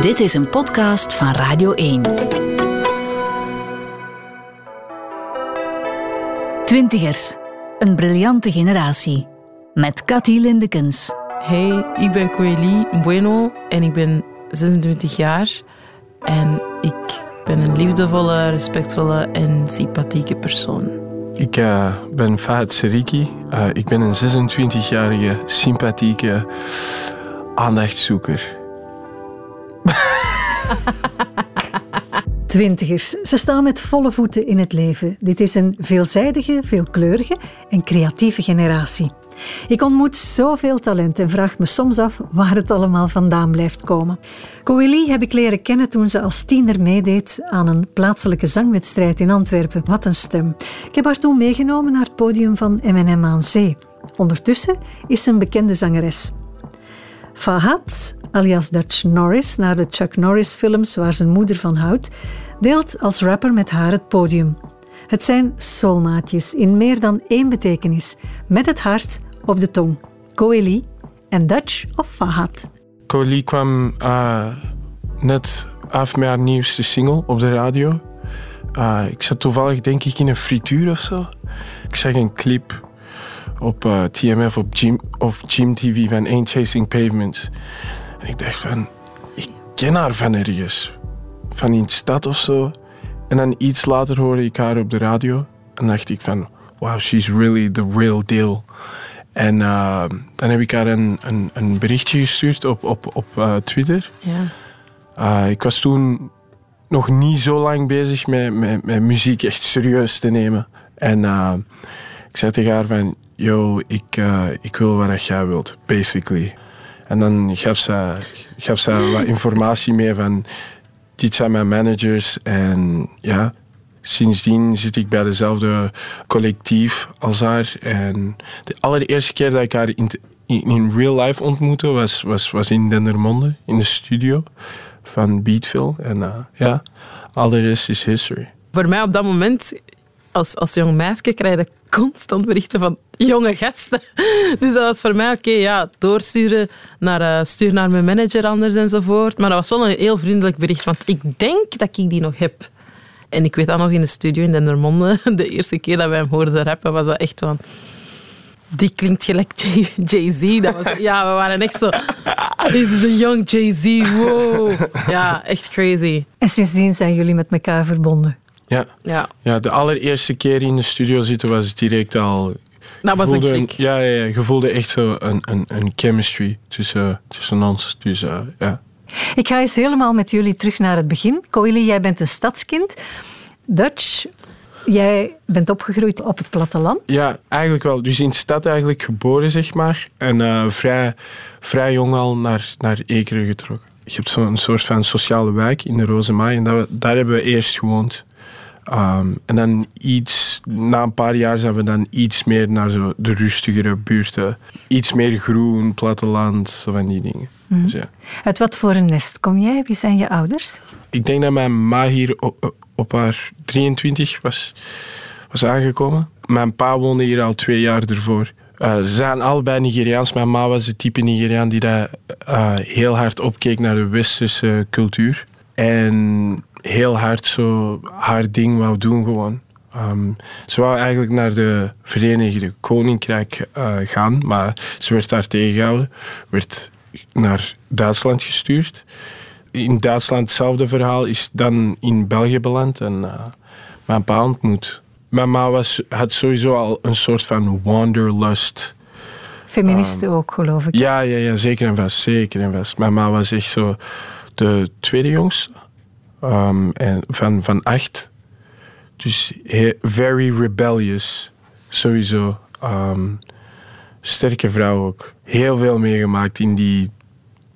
Dit is een podcast van Radio 1. Twintigers, een briljante generatie. Met Cathy Lindekens. Hey, ik ben Coeli Bueno en ik ben 26 jaar. En ik ben een liefdevolle, respectvolle en sympathieke persoon. Ik uh, ben Fahad Seriki. Uh, ik ben een 26-jarige, sympathieke aandachtszoeker. Twintigers, ze staan met volle voeten in het leven. Dit is een veelzijdige, veelkleurige en creatieve generatie. Ik ontmoet zoveel talent en vraag me soms af waar het allemaal vandaan blijft komen. Coeli heb ik leren kennen toen ze als tiener meedeed aan een plaatselijke zangwedstrijd in Antwerpen. Wat een stem. Ik heb haar toen meegenomen naar het podium van M&M aan Zee. Ondertussen is ze een bekende zangeres. Fahad, alias Dutch Norris, naar de Chuck Norris films waar zijn moeder van houdt, deelt als rapper met haar het podium. Het zijn soulmaatjes in meer dan één betekenis, met het hart op de tong. Coeli en Dutch of Fahad. Coeli kwam uh, net af met haar nieuwste single op de radio. Uh, ik zat toevallig denk ik in een frituur of zo. Ik zag een clip op uh, TMF op Gym, of Gym TV van Ain't Chasing Pavements. En ik dacht van, ik ken haar van ergens. Van in de stad of zo. En dan iets later hoorde ik haar op de radio. En dacht ik van, wow, she's really the real deal. En uh, dan heb ik haar een, een, een, berichtje gestuurd op, op, op uh, Twitter. Ja. Ik was toen nog niet zo lang bezig met, met, met muziek echt serieus te nemen. En ik zei tegen haar van, yo, ik, ik wil wat jij wilt, basically. En dan gaf ze, gaf ze wat informatie mee van dit zijn mijn managers. En ja, sindsdien zit ik bij dezelfde collectief als haar. En de allereerste keer dat ik haar in, in, real life ontmoette was, was, was in Dendermonde, in de studio van Beatville. En uh, ja, all the rest is history. Voor mij op dat moment, als, als jong meisje, krijg je constant berichten van jonge gasten. Dus dat was voor mij oké, ja, doorsturen naar, uh, stuur naar mijn manager anders enzovoort. Maar dat was wel een heel vriendelijk bericht, want ik denk dat ik die nog heb. En ik weet dat nog in de studio in Dendermonde, de eerste keer dat wij hem hoorden rappen, was dat echt van... Die klinkt gelijk Jay-Z. Ja, we waren echt zo... Deze is een young Jay-Z, wow. Ja, echt crazy. En sindsdien zijn jullie met elkaar verbonden? Ja. Ja. ja, de allereerste keer in de studio zitten was direct al... Dat was een klik. ja, ja, ja, je voelde echt zo een, een, een chemistry tussen, tussen ons. Dus uh, ja. Ik ga eens helemaal met jullie terug naar het begin. Coeli, jij bent een stadskind. Dutch, jij bent opgegroeid op het platteland. Ja, eigenlijk wel. Dus in de stad eigenlijk geboren, zeg maar. En uh, vrij, vrij jong al naar, naar Ekeren getrokken. Je hebt zo'n soort van sociale wijk in de Rozemaai. En dat, daar hebben we eerst gewoond. Um, en dan iets, na een paar jaar zijn we dan iets meer naar zo de rustigere buurten. Iets meer groen, platteland, zo van die dingen. Mm. Dus ja. Uit wat voor een nest kom jij? Wie zijn je ouders? Ik denk dat mijn ma hier op, op haar 23 was, was aangekomen. Mijn pa woonde hier al twee jaar ervoor. Uh, ze zijn allebei Nigeriaans. Mijn ma was de type Nigeriaan die daar, uh, heel hard opkeek naar de westerse cultuur. En heel hard zo haar ding wou doen gewoon. Um, ze wou eigenlijk naar de Verenigde Koninkrijk uh, gaan, maar ze werd daar tegengehouden. Werd naar Duitsland gestuurd. In Duitsland hetzelfde verhaal is dan in België beland en uh, mijn pa ontmoet. Mijn ma was, had sowieso al een soort van wanderlust. Feministen um, ook, geloof ik. Ja, ja, ja, zeker en vast. Zeker en vast. Mijn ma was echt zo de tweede jongste um, en van, van acht. Dus very rebellious, sowieso. Um, sterke vrouw ook. Heel veel meegemaakt in die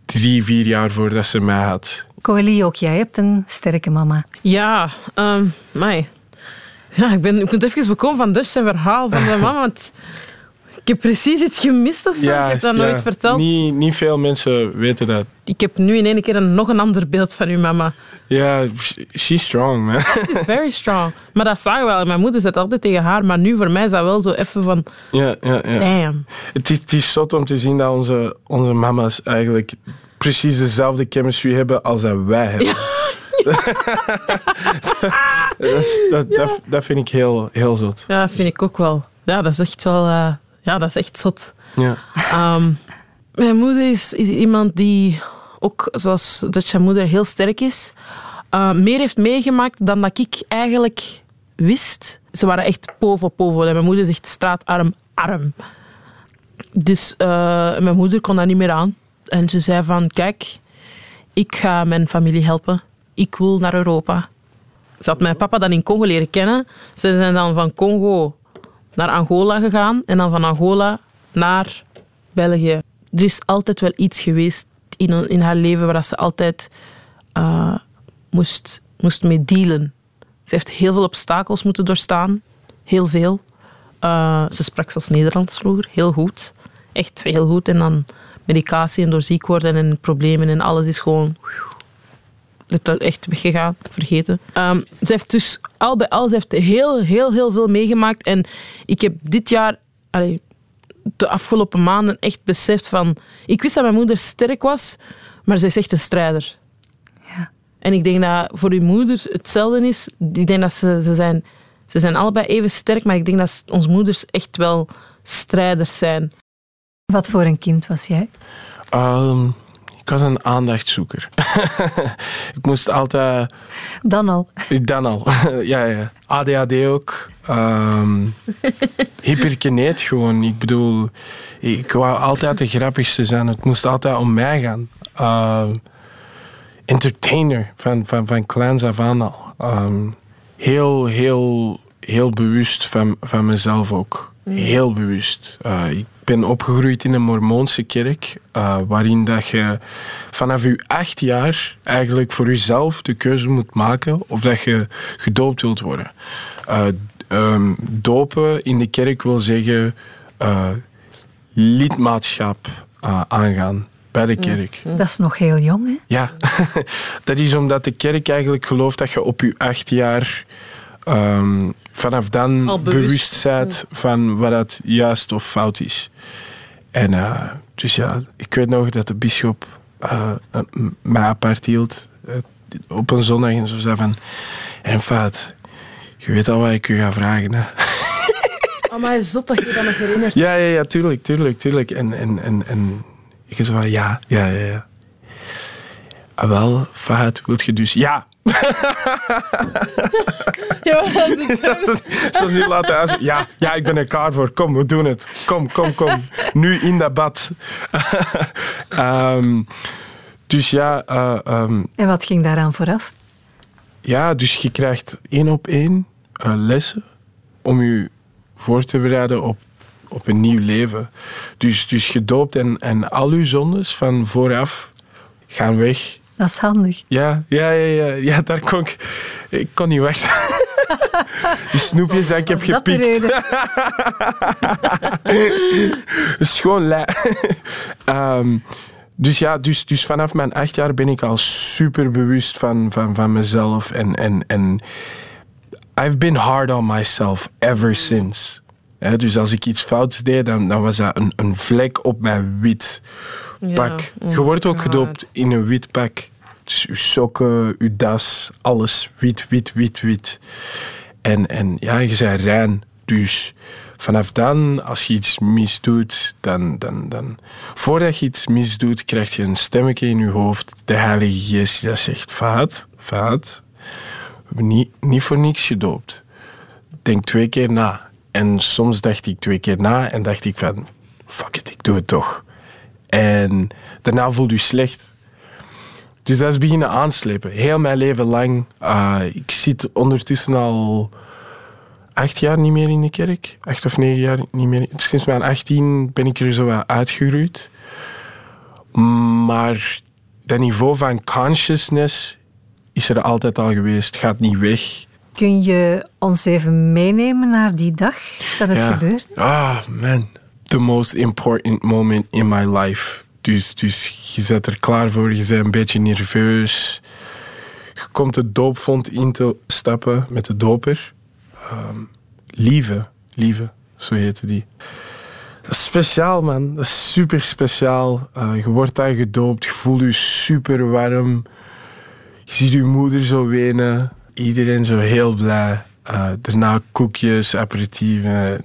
drie, vier jaar voordat ze mij had. Coeli, ook jij hebt een sterke mama. Ja, um, mij. Ja, ik ben, ik ben even bekomen van dus zijn verhaal van mijn mama. Want ik heb precies iets gemist of zo. ik heb dat nooit verteld. Niet, niet veel mensen weten dat. Ik heb nu in één keer een, nog een ander beeld van uw mama. Ja, she's strong, man. She's very strong. Maar dat we wel. Mijn moeder zegt altijd tegen haar, maar nu voor mij is dat wel zo even van... Ja, ja, ja. Damn. Het is, het is zot om te zien dat onze, onze mama's eigenlijk precies dezelfde chemistry hebben als dat wij hebben. dat, dat, dat, dat vind ik heel, heel zot. Ja, vind ik ook wel. Ja, dat is echt wel... eh, ja, dat is echt zot. Ja. Ehm, mijn moeder is, is iemand die ook, zoals Dutch moeder, heel sterk is. Eh, meer heeft meegemaakt dan dat ik eigenlijk wist. Ze waren echt povo povo. En mijn moeder zegt straatarm arm. Dus eh, mijn moeder kon dat niet meer aan. En ze zei van, kijk, ik ga mijn familie helpen. Ik wil naar Europa. Ze had mijn papa dan in Congo leren kennen. Ze zijn dan van Congo naar Angola gegaan en dan van Angola naar België. Er is altijd wel iets geweest in, in haar leven waar ze altijd eh, moest, moest mee dealen. Ze heeft heel veel obstakels moeten doorstaan. Heel veel. Eh, ze sprak zelfs Nederlands vroeger, heel goed. Echt heel goed. En dan medicatie en door ziek worden en problemen en alles is gewoon echt weggegaan, vergeten. Ehm, ze heeft dus al bij al ze heeft heel, heel, heel veel meegemaakt. En ik heb dit jaar, allee, de afgelopen maanden, echt beseft van... Ik wist dat mijn moeder sterk was, maar ze is echt een strijder. Ja. En ik denk dat voor uw moeder hetzelfde is. Ik denk dat ze, ze zijn... Ze zijn allebei even sterk, maar ik denk dat onze moeders echt wel strijders zijn. Wat voor een kind was jij? Ehm, ik was een aandachtzoeker. ik moest altijd... Dan al. Dan al. ja, ja. ADHD ook. Ehm hyperkineet gewoon. Ik bedoel, ik wou altijd de grappigste zijn. Het moest altijd om mij gaan. Ehm, entertainer van, van, van kleins af aan al. Ehm, heel, heel, heel bewust van, van mezelf ook. Heel bewust. Eh, ik ben opgegroeid in een Mormoonse kerk, eh, waarin dat je vanaf je acht jaar eigenlijk voor jezelf de keuze moet maken of dat je gedoopt wilt worden. Eh, ehm, dopen in de kerk wil zeggen eh, lidmaatschap eh, aangaan bij de kerk. Dat is nog heel jong, hè? Ja, dat is omdat de kerk eigenlijk gelooft dat je op je acht jaar ehm, vanaf dan Al bewust, van wat dat juist of fout is. En eh, dus ja, ik weet nog dat de bisschop eh, eh, mij apart hield eh, op een zondag en zo zei van... En fout, je weet al wat ik u ga vragen, hè. Maar zot dat je dat nog herinnert. Ja, ja, ja, tuurlijk, tuurlijk, tuurlijk. En, en, en, en ik zei van, ja, ja, ja, ja. Ah, wel, Fahad, wilt je dus... Ja! Ja, dat is- Zo niet laten uitzien. Ja, ja, ik ben er klaar voor. Kom, we doen het. Kom, kom, kom. Nu in dat bad. Ehm, dus ja, eh, ehm, En wat ging daaraan vooraf? ja, dus je krijgt één op één eh, lessen om je voor te bereiden op, op een nieuw leven. Dus, dus gedoopt en, en al uw zondes van vooraf gaan weg. Dat is handig. Ja, ja, ja, ja, ja daar kon ik... Ik kon niet wachten. Die snoepjes die ik heb dat gepikt. reden? is gewoon lei. Ehm, dus ja, dus, dus vanaf mijn acht jaar ben ik al super bewust van, van, van mezelf. En, en, en I've been hard on myself ever since. Dus als ik iets fouts deed, dan, dan was dat een, een vlek op mijn wit pak. Ja, Je wordt ook gedoopt in een wit pak. Dus uw sokken, uw das, alles wit, wit, wit, wit. En, en ja, je bent rein. Dus vanaf dan, als je iets misdoet, dan, dan, dan... Voordat je iets misdoet, krijg je een stemmetje in je hoofd. De Heilige Geest dat zegt, vaat, vaat. We hebben niet, niet voor niks gedoopt. Denk twee keer na. En soms dacht ik twee keer na en dacht ik van... Fuck it, ik doe het toch. En daarna voelde je slecht. Dus dat is beginnen aanslepen. Heel mijn leven lang. Uh, ik zit ondertussen al acht jaar niet meer in de kerk. Acht of negen jaar niet meer. Sinds mijn 18 ben ik er zo uitgeroeid. Maar dat niveau van consciousness is er altijd al geweest. Het gaat niet weg. Kun je ons even meenemen naar die dag dat het Ja. gebeurde? Ah, man. The most important moment in my life. Dus, dus je zet er klaar voor, je bent een beetje nerveus. Je komt de doopvond in te stappen met de doper. Ehm, lieve, lieve, zo heette die. Speciaal, man. Dat is super speciaal. Uh, je wordt daar gedoopt, je voelt je super warm. Je ziet je moeder zo wenen. Iedereen zo heel blij. Uh, daarna koekjes, aperitieven.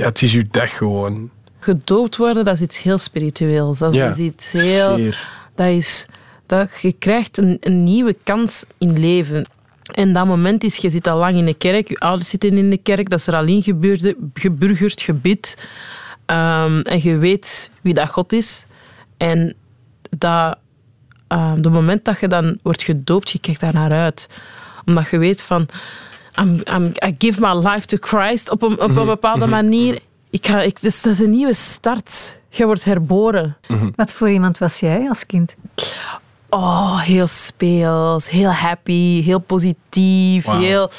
Ja, het is je dag gewoon. Gedoopt worden, dat is iets heel spiritueels. Dat is Ja, iets heel... Zeer. Dat is... Dat je krijgt een, een nieuwe kans in leven. En dat moment is, je zit al lang in de kerk, je ouders zitten in de kerk, dat is er al geburgerd, gebid. Ehm, en je weet wie dat God is. En dat, ehm, de moment dat je dan wordt gedoopt, je kijkt daar naar uit. Omdat je weet van, I'm, I'm- I give my life to Christ op een, op een bepaalde manier. Ik ga, ik, dus dat is een nieuwe start. Je wordt herboren. Wat voor iemand was jij als kind? Oh, heel speels, heel happy, heel positief. Heel,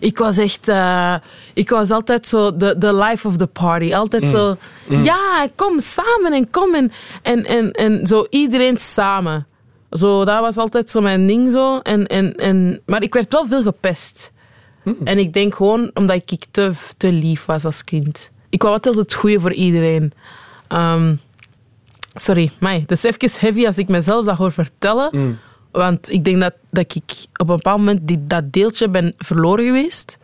ik was echt... eh, ik was altijd zo de, de life of the party. Altijd zo... Ja, kom samen en kom en, en, en, en zo iedereen samen. Zo, dat was altijd zo mijn ding zo. En, en, en, maar ik werd wel veel gepest. En ik denk gewoon omdat ik te, te lief was als kind. Ik wou altijd het goede voor iedereen. Ehm, sorry, mij. Dat is even heavy als ik mezelf dat hoor vertellen. Want ik denk dat, dat ik op een bepaald moment die, dat deeltje ben verloren geweest.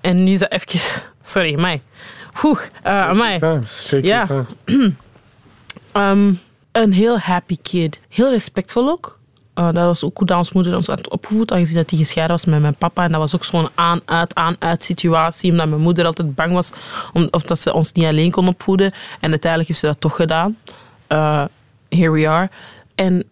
En nu is dat even... Sorry, mij. Oeh, uh, mij. Ja. Ehm, een heel happy kid. Heel respectvol ook. Eh, dat was ook hoe dat ons moeder ons had opgevoed, aangezien dat hij gescheiden was met mijn papa. En dat was ook zo'n aan-uit, aan-uit situatie, omdat mijn moeder altijd bang was om, of dat ze ons niet alleen kon opvoeden. En uiteindelijk heeft ze dat toch gedaan. Eh, here we are. En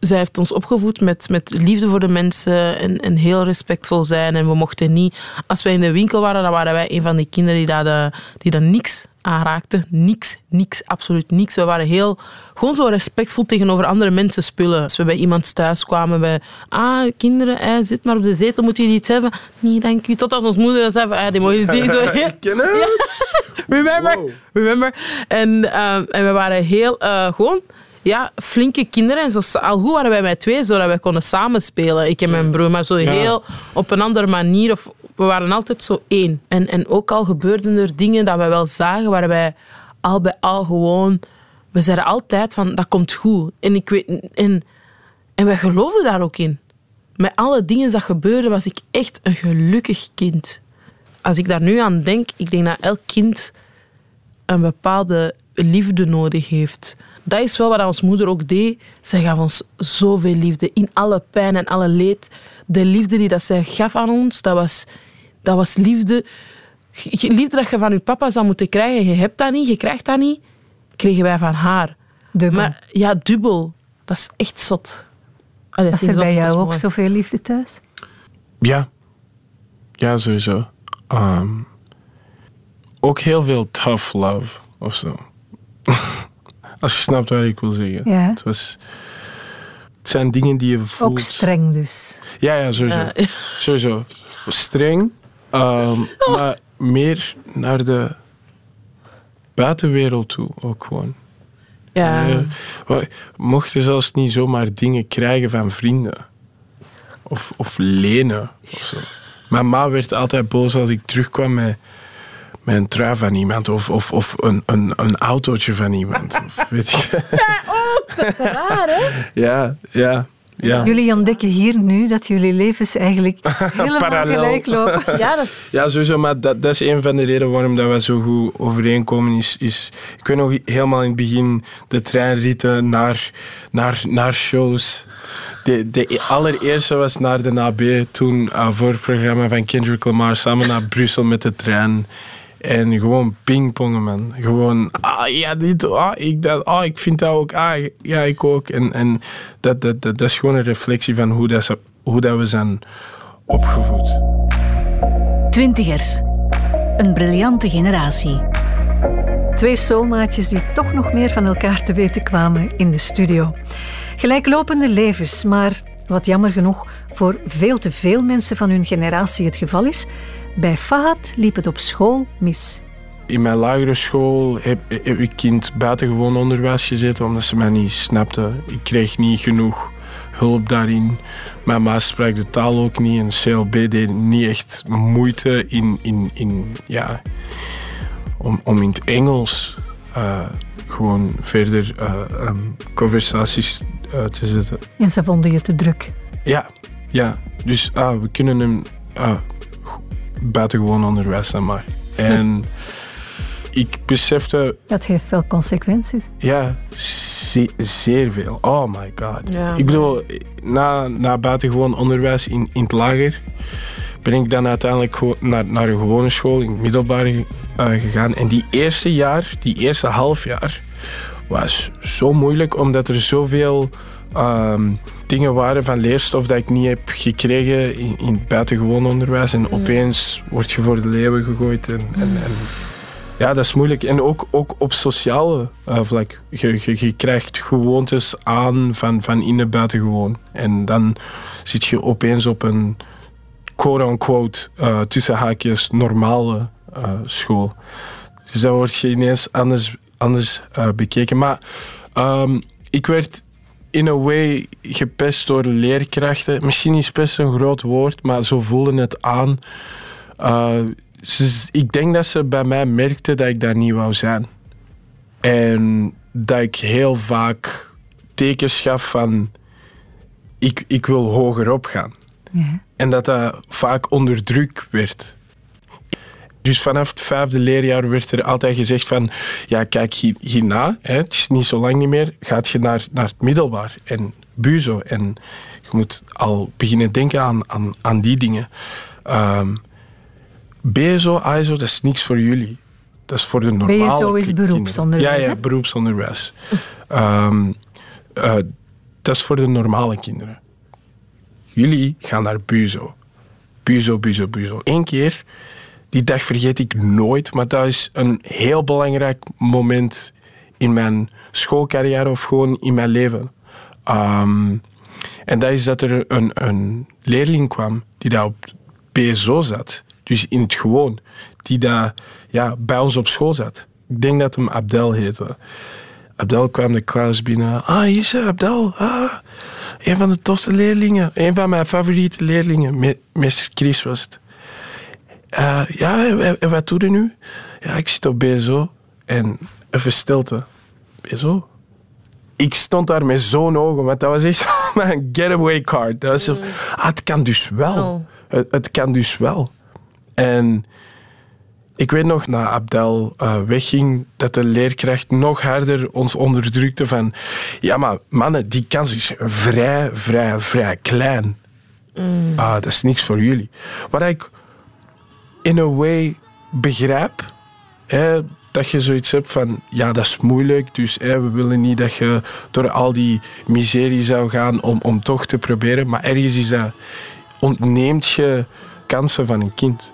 zij heeft ons opgevoed met, met liefde voor de mensen en, heel respectvol zijn. En we mochten niet... Als wij in de winkel waren, dan waren wij een van die kinderen die dat, eh, die dat niks aanraakten. Niks, niks, absoluut niks. We waren heel... Gewoon zo respectvol tegenover andere mensen spullen. Als we bij iemand thuis kwamen, bij... Ah, kinderen, eh, zit maar op de zetel, moeten jullie iets hebben? Nee, dank u. Totdat ons moeder dat zei ah, die mogen je zien. Zo, Kennen? Remember? Wow. Remember? En, ehm, en we waren heel eh, gewoon ja, flinke kinderen. En zo, al goed waren wij met twee, zodat wij konden samenspelen. Ik en mijn broer, maar zo Ja. heel op een andere manier. Of, we waren altijd zo één. En, en ook al gebeurden er dingen dat wij wel zagen, waar wij al bij al gewoon... We zeiden altijd van, dat komt goed. En, ik weet, en, en wij geloofden daar ook in. Met alle dingen dat gebeurden, was ik echt een gelukkig kind. Als ik daar nu aan denk, ik denk dat elk kind een bepaalde liefde nodig heeft. Dat is wel wat ons moeder ook deed. Zij gaf ons zoveel liefde. In alle pijn en alle leed. De liefde die dat zij gaf aan ons, dat was, dat was liefde. Liefde dat je van je papa zou moeten krijgen. Je hebt dat niet, je krijgt dat niet. Kregen wij van haar. Dubbel. Maar ja, dubbel. Dat is echt zot. Allee, Was er is bij jou ook mooi. zoveel liefde thuis? Ja. Ja, sowieso. Ehm, ook heel veel tough love of zo. Als je snapt wat ik wil zeggen. Ja. Het, was, het zijn dingen die je voelt. Ook streng dus. Ja, ja, sowieso. Ja. Sowieso. Streng, ehm, maar meer naar de buitenwereld toe ook gewoon. Ja. Eh, mochten zelfs niet zomaar dingen krijgen van vrienden. Of, of lenen. Of zo. Mijn ma werd altijd boos als ik terugkwam met, met een trui van iemand. Of, of, of een, een, een autootje van iemand. Of weet ik. Dat is raar, hè? Ja, ja, ja. Jullie ontdekken hier nu dat jullie levens eigenlijk helemaal Parallel. gelijk lopen. Ja, dat is... Ja, sowieso, maar dat, dat is een van de redenen waarom dat we zo goed overeenkomen. Is, is, ik weet nog helemaal in het begin de treinritten naar, naar, naar shows. De, de allereerste was naar de AB, toen uh, voor het programma van Kendrick Lamar, samen naar Brussel met de trein. En gewoon pingpongen, man. Gewoon, ah, ja, dit, ah, ik, dat, ah, ik vind dat ook, ah, ja, ik ook. En, en dat, dat, dat, dat is gewoon een reflectie van hoe, dat, ze- hoe dat we zijn opgevoed. Twintigers. Een briljante generatie. Twee soulmaatjes die toch nog meer van elkaar te weten kwamen in de studio. Gelijklopende levens, maar wat jammer genoeg voor veel te veel mensen van hun generatie het geval is, bij Fahad liep het op school mis. In mijn lagere school heb, heb ik in het buitengewoon onderwijs gezeten omdat ze mij niet snapten. Ik kreeg niet genoeg hulp daarin. Mijn ma sprak de taal ook niet en CLB deed niet echt moeite in, in, in, ja, om, om in het Engels eh, gewoon verder eh, ehm, conversaties eh, te zetten. En ze vonden je te druk. Ja, ja. Dus ah, we kunnen hem ah, buitengewoon onderwijs zijn maar. En ik besefte, Dat heeft veel consequenties. ja, ze- zeer veel. Oh my god. Ja. Ik bedoel, na, na buitengewoon onderwijs in, in het lager ben ik dan uiteindelijk gewoon naar, naar een gewone school in het middelbaar eh, gegaan. En die eerste jaar, die eerste half jaar, was zo moeilijk omdat er zoveel ehm, dingen waren van leerstof dat ik niet heb gekregen in, in het buitengewoon onderwijs. En opeens word je voor de leeuwen gegooid. En, en, en ja, dat is moeilijk. En ook, ook op sociale eh, vlak. Je, je, je krijgt gewoontes aan van, van in het buitengewoon. En dan zit je opeens op een quote-unquote eh, tussen haakjes normale eh, school. Dus dan word je ineens anders, anders bekeken. Maar ehm, ik werd in a way gepest door leerkrachten. Misschien is pest een groot woord, maar zo voelde het aan. Eh, ze- ik denk dat ze bij mij merkte dat ik daar niet wou zijn. En dat ik heel vaak tekens gaf van... Ik, ik wil hogerop gaan. Ja. En dat dat vaak onder druk werd. Dus vanaf het vijfde leerjaar werd er altijd gezegd van... Ja, kijk, hier, hierna, hè, het is niet zo lang niet meer... gaat je naar, naar het middelbaar en buzo. En je moet al beginnen denken aan, aan, aan die dingen. Ehm BSO, ISO, dat is niks voor jullie. Dat is voor de normale BSO is beroepsonderwijs, kinderen. Ja, ja, beroepsonderwijs. Ehm, eh, dat is voor de normale kinderen. Jullie gaan naar Buzo. Buzo, Buzo, Buzo. Eén keer, die dag vergeet ik nooit, maar dat is een heel belangrijk moment in mijn schoolcarrière of gewoon in mijn leven. Ehm, en dat is dat er een, een leerling kwam die daar op BSO zat, dus in het gewoon, die daar ja, bij ons op school zat. Ik denk dat hem Abdel heette. Abdel kwam de klas binnen. Ah, hier is Abdel. Ah, een van de tofste leerlingen. Een van mijn favoriete leerlingen. Me- Meester Chris was het. Eh, ja, en- en wat doe je nu? Ja, ik zit op BSO. En even stilte. BSO? Ik stond daar met zo'n ogen, want dat was echt mijn getaway card. Dat was zo, ah, het kan dus wel. Oh. Het, het kan dus wel. En ik weet nog, na Abdel eh, wegging, dat de leerkracht nog harder ons onderdrukte van... Ja, maar mannen, die kans is vrij, vrij, vrij klein. Ah, dat is niks voor jullie. Wat ik in a way begrijp, hè, dat je zoiets hebt van... Ja, dat is moeilijk, dus hè, we willen niet dat je door al die miserie zou gaan om, om toch te proberen. Maar ergens is dat... Ontneemt je kansen van een kind.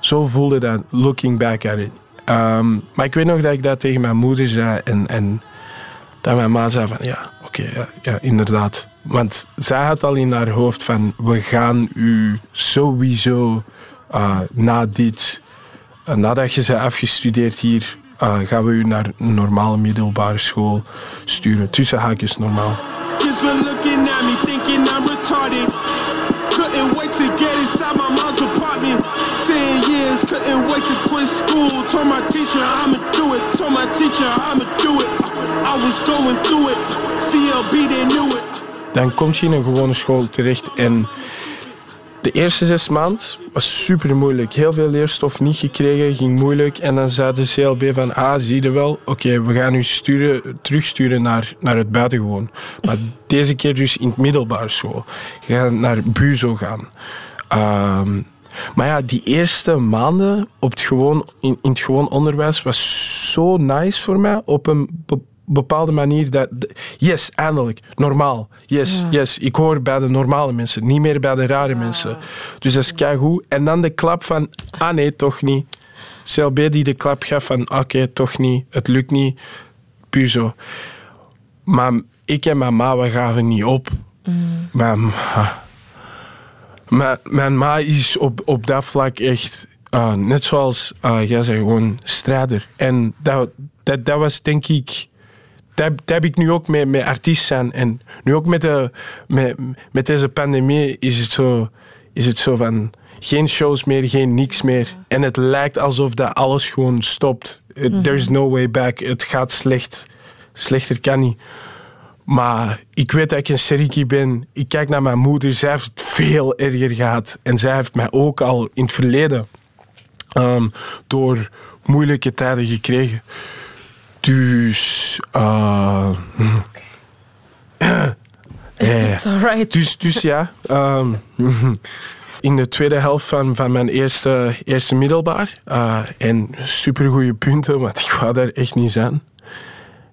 Zo voelde dat, looking back at it. Ehm, maar ik weet nog dat ik dat tegen mijn moeder zei en, en dat mijn ma zei van ja, oké, ja, ja, inderdaad. Want zij had al in haar hoofd van we gaan u sowieso eh, na dit, eh, nadat je bent afgestudeerd hier, eh, gaan we u naar een normale middelbare school sturen. Tussen haakjes normaal. Kids were looking at me thinking I'm retarded. Couldn't wait to get inside my mom's apartment. Ten years, couldn't wait to quit school. Told my teacher I'ma do it. Told my teacher I'ma do it. I was going through it. CLB, they knew it. dan kom je in een gewone school terecht. En de eerste zes maanden was super moeilijk. Heel veel leerstof niet gekregen, ging moeilijk. En dan zei de CLB van, ah, zie je wel, oké, we gaan u sturen, terugsturen naar, naar het buitengewoon. Maar deze keer dus in het middelbare school. Je gaat naar Buzo gaan. Ehm, maar ja, die eerste maanden op het gewoon, in, in het gewoon onderwijs was zo nice voor mij. Op een bepaalde manier. Dat, yes, eindelijk. Normaal. Yes, yes. Ik hoor bij de normale mensen. Niet meer bij de rare mensen. Dus dat is keigoed. En dan de klap van, ah nee, toch niet. CLB die de klap gaf van, oké, toch niet. Het lukt niet. Puur zo. Maar ik en mijn ma, we gaven niet op. Mijn ma... Mijn, mijn ma is op, op dat vlak echt, ah, net zoals ah, jij zei, gewoon strijder. En dat, dat, dat was denk ik, dat, dat heb ik nu ook met, met artiest zijn. En nu ook met, de, met, met deze pandemie is het, zo, is het zo van geen shows meer, geen niks meer. En het lijkt alsof dat alles gewoon stopt. Uh, There's no way back. Het gaat slecht. Slechter kan niet. Maar ik weet dat ik een seriki ben. Ik kijk naar mijn moeder. Zij heeft het veel erger gehad. En zij heeft mij ook al in het verleden um, door moeilijke tijden gekregen. Dus... Uh, It's alright. Dus, dus ja, um, in de tweede helft van, van mijn eerste, eerste middelbaar. Uh, en supergoeie punten, want ik wou daar echt niet zijn.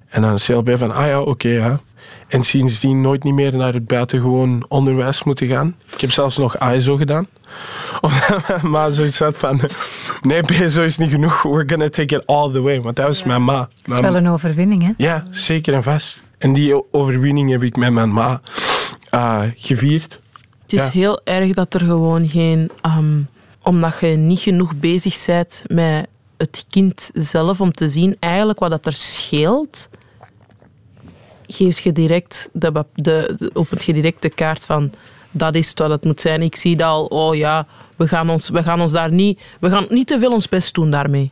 En dan CLB van, ah ja, oké, okay, ja. En sindsdien nooit niet meer naar het buitengewoon onderwijs moeten gaan. Ik heb zelfs nog ISO gedaan. Omdat mijn ma zoiets had van... Nee, BSO is niet genoeg. We're gonna take it all the way. Want dat was ja. mijn ma. Dat is wel een overwinning, hè? Ja, zeker en vast. En die overwinning heb ik met mijn ma uh, gevierd. Het is ja. heel erg dat er gewoon geen... Um, omdat je niet genoeg bezig bent met het kind zelf om te zien eigenlijk wat dat er scheelt geeft je direct de, de, de, opent je direct de kaart van dat is wat het moet zijn. Ik zie dat al, oh ja, we gaan ons, we gaan ons daar niet, we gaan niet te veel ons best doen daarmee.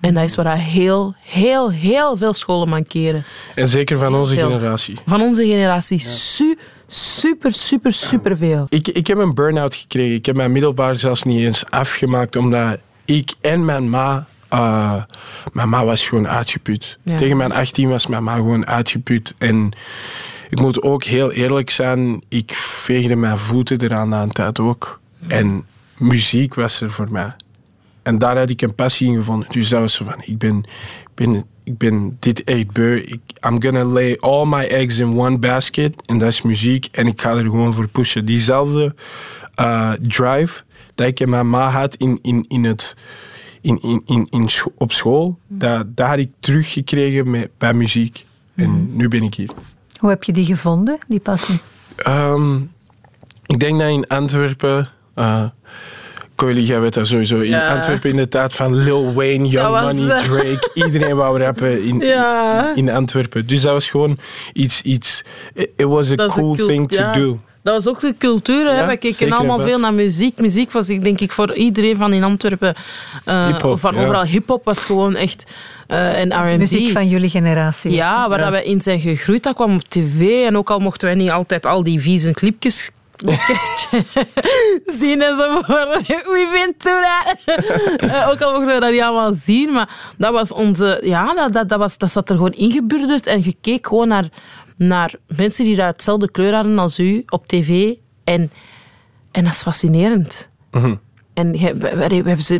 En dat is waar heel, heel, heel veel scholen mankeren. En zeker van onze heel. generatie. Van onze generatie. Ja. Su super, super, super veel. Ik, ik heb een burn-out gekregen. Ik heb mijn middelbaar zelfs niet eens afgemaakt, omdat ik en mijn ma uh, mijn ma was gewoon uitgeput. Ja. Tegen mijn 18 was mijn ma gewoon uitgeput. En ik moet ook heel eerlijk zijn, ik veegde mijn voeten eraan na een tijd ook. En muziek was er voor mij. En daar had ik een passie in gevonden. Dus dat was zo van, ik ben, ik ben, ik ben dit echt beu. Ik, I'm gonna lay all my eggs in one basket. En dat is muziek. En ik ga er gewoon voor pushen. Diezelfde uh, drive dat ik in mijn ma had in, in, in het in, in, in, in op school, dat, dat had ik teruggekregen met, bij muziek. En mm. nu ben ik hier. Hoe heb je die gevonden, die passie? Um, ik denk dat in Antwerpen... Uh, Coily, jij weet dat sowieso. In ja. Antwerpen in de tijd van Lil Wayne, Young was, Money, Drake. iedereen wou rappen in, ja. in, in, Antwerpen. Dus dat was gewoon iets... iets it, was a cool, cool thing to do. Dat was ook de cultuur. Ja, We keken allemaal veel naar muziek. Muziek was, ik denk ik, voor iedereen van in Antwerpen, uh, van ja. overal hip-hop was gewoon echt. Uh, en R&B. Muziek van jullie generatie. Ja, waar ja. we in zijn gegroeid. Dat kwam op tv. En ook al mochten wij niet altijd al die vieze clipjes zien enzovoort. Wie vindt dat? uh, ook al mochten we dat niet allemaal zien, maar dat was onze... Ja, dat, dat, dat, was, dat zat er gewoon ingeburgerd en je keek gewoon naar naar mensen die daar hetzelfde kleur hadden als u op tv. En, en dat is fascinerend. Mm -hmm. En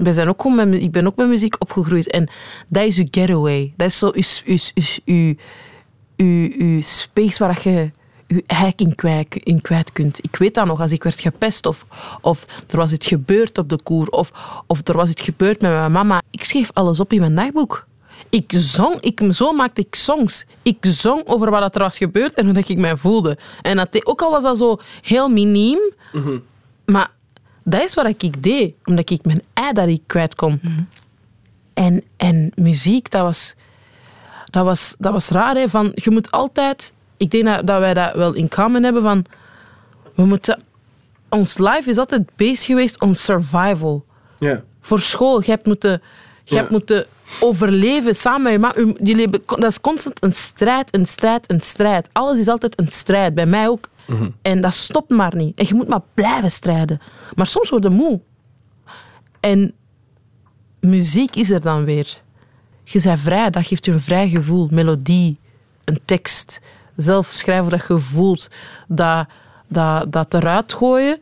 we zijn ook met, ik ben ook met muziek opgegroeid. En dat is uw getaway. Dat is zo uw, uw, uw, uw, uw space waar je je hek in kwijt, in kwijt kunt. Ik weet dat nog, als ik werd gepest of, of er was iets gebeurd op de koer of, of er was iets gebeurd met mijn mama. Ik schreef alles op in mijn dagboek. Ik zong, ik, zo maakte ik songs. Ik zong over wat er was gebeurd en hoe ik mij voelde. En dat, ook al was dat zo heel miniem, mm -hmm. maar dat is wat ik deed, omdat ik mijn ei daarin kwijt kon. Mm -hmm. en, en muziek, dat was, dat was, dat was raar. Hè? Van, je moet altijd... Ik denk dat, dat wij dat wel in common hebben van... We moeten... Ons life is altijd bezig geweest on survival. Ja. Voor school. Je hebt moeten... Je hebt moeten overleven samen met je leven, dat is constant een strijd, een strijd, een strijd. Alles is altijd een strijd. Bij mij ook. Mhm. En dat stopt maar niet. En je moet maar blijven strijden. Maar soms word je moe. En muziek is er dan weer. Je bent vrij, dat geeft je een vrij gevoel. Melodie, een tekst. Zelf schrijven dat je voelt. Dat, dat, dat eruit gooien.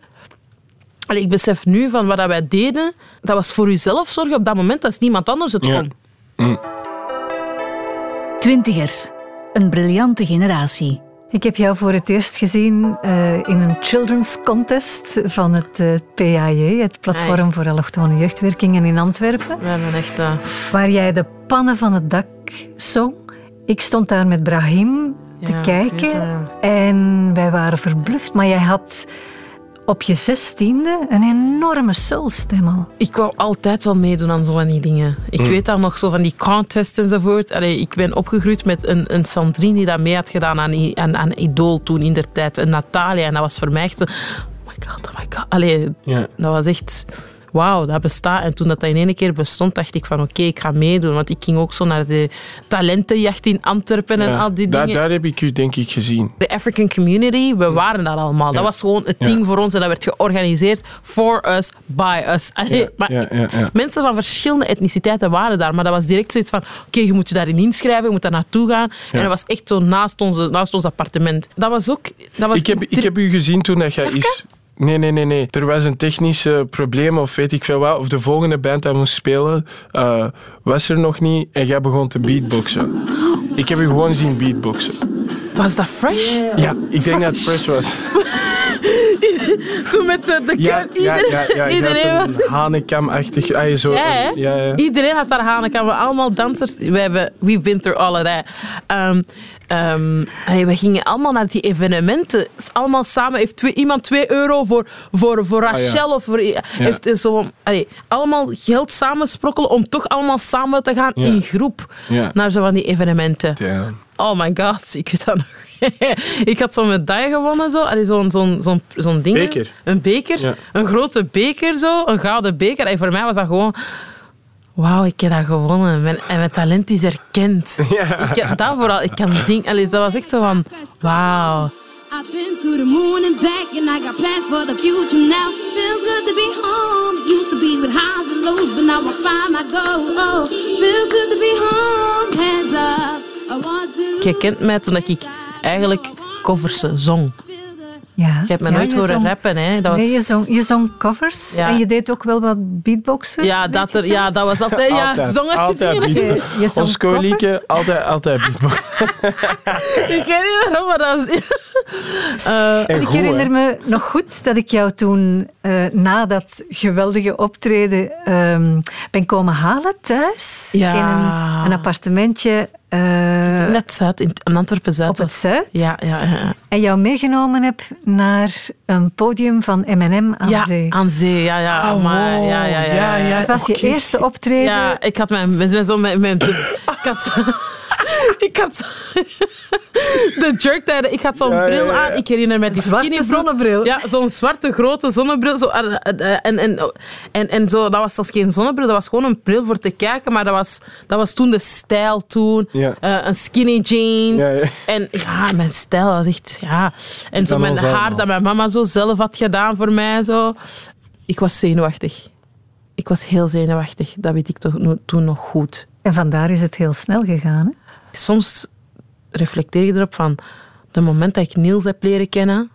Allee, ik besef nu van wat wij deden, dat was voor uzelf zorgen op dat moment, dat is niemand anders het kon. Mm. Twintigers, een briljante generatie. Ik heb jou voor het eerst gezien uh, in een children's contest van het uh, PAJ, het Platform Ai. voor Allochtone Jeugdwerkingen in Antwerpen. We hebben echt... Uh... Waar jij de pannen van het dak zong. Ik stond daar met Brahim te ja, kijken en wij waren verbluft, maar jij had op je zestiende een enorme soulstem al. Ik wou altijd wel meedoen aan zo'n dingen. Ik mm. weet dan nog zo van die contests enzovoort. Allee, ik ben opgegroeid met een, een Sandrine die dat mee had gedaan aan, aan, aan Idol toen in der tijd. Een Natalia. En dat was voor mij echt... Oh my god, oh my god. Allee, yeah. dat was echt wauw, dat bestaat. En toen dat, dat in één keer bestond, dacht ik van oké, ik ga meedoen. Want ik ging ook zo naar de talentenjacht in Antwerpen en Ja, al die daar, dingen. daar heb ik u denk ik gezien. De African community, we waren daar allemaal. Dat was gewoon het ding voor ons en dat werd georganiseerd for us, by us. Allee, Ja, maar ja, ja, ja. Mensen van verschillende etniciteiten waren daar, maar dat was direct zoiets van oké, je moet je daarin inschrijven, je moet daar naartoe gaan. En dat was echt zo naast, onze, naast ons appartement. Dat was ook... Dat was Ik heb, ik heb u gezien toen dat jij is... Nee, nee, nee, nee. Er was een technisch probleem of weet ik veel wat. Of de volgende band dat moest spelen, eh, was er nog niet. En jij begon te beatboxen. Ik heb u gewoon zien beatboxen. Was dat fresh? Ja, ik denk dat het fresh was. Toen met de, de Ja, iedereen, ja, ja, ja, je iedereen, had een hanekam-achtig... ah, zo, Ja, ja, ja. Iedereen had daar hanen. We allemaal dansers. We hebben, we've been through all of that. Ehm, ehm, allee, we gingen allemaal naar die evenementen. Allemaal samen. Heeft twee, iemand 2 euro voor, voor, voor Ah, ja. Rachel? Of voor, heeft zo, allee, allemaal geld samensprokkelen om toch allemaal samen te gaan Ja. in groep naar zo van die evenementen. Oh my god, ik weet dat nog. ik had zo'n medaille gewonnen, zo. Zo'n zo'n zo'n zo'n ding. Beker. Een beker. Een grote beker, zo. Een gouden beker. En voor mij was dat gewoon... Wauw, ik heb dat gewonnen. Mijn, en mijn talent is erkend. Ja. Ik heb dat vooral. Ik kan zingen. Allee, dat was echt zo van... Wauw. I've been to the moon and back, and I got plans for the future now. Feels good to be home. Used to be with highs and lows, but now I find my goal. Oh, feels good to be home. Hands up. I want to. Je kent mij toen ik eigenlijk covers zong. Ja. Je hebt me Ja, nooit horen zong- rappen. Hè. Dat was... Nee, je zong, je zong covers Ja. en je deed ook wel wat beatboxen. ja, dat je er, ja, dat was altijd... Ja, Altijd, zongen altijd. Je, je zong covers. altijd, altijd beatbox. Ik weet niet waarom, maar dat is... Eh, Ik goed, hè. herinner me nog goed dat ik jou toen, eh, na dat geweldige optreden, ehm, ben komen halen thuis. Ja. In een, een appartementje eh, Net Zuid, in, in Antwerpen-Zuid op het was... Zuid. Ja, ja, ja. En jou meegenomen heb naar een podium van M&M aan ja, zee. aan zee. Ja, ja. maar, ja, ja, ja. Ja, ja, Het was je eerste optreden. Ja, ik had mijn, met, met zo mijn, mijn ik had ik had de jerktijden. Ik had zo'n Ja, ja, bril ja. aan. Ik herinner me die Zwarte zonnebril. Ja, zo'n zwarte grote zonnebril. Zo, en, en, en, en, en zo, dat was zelfs geen zonnebril, dat was gewoon een bril voor te kijken. Maar dat was, dat was toen de stijl toen. Ja. Eh, een skinny jeans. Ja, ja. En ja, mijn stijl was echt... Ja. En zo mijn haar allemaal. dat mijn mama zo zelf had gedaan voor mij. Zo. Ik was zenuwachtig. Ik was heel zenuwachtig. Dat weet ik toch toen nog goed. En vandaar is het heel snel gegaan. Hè? Soms reflecteer ik erop van... De moment dat ik Niels heb leren kennen...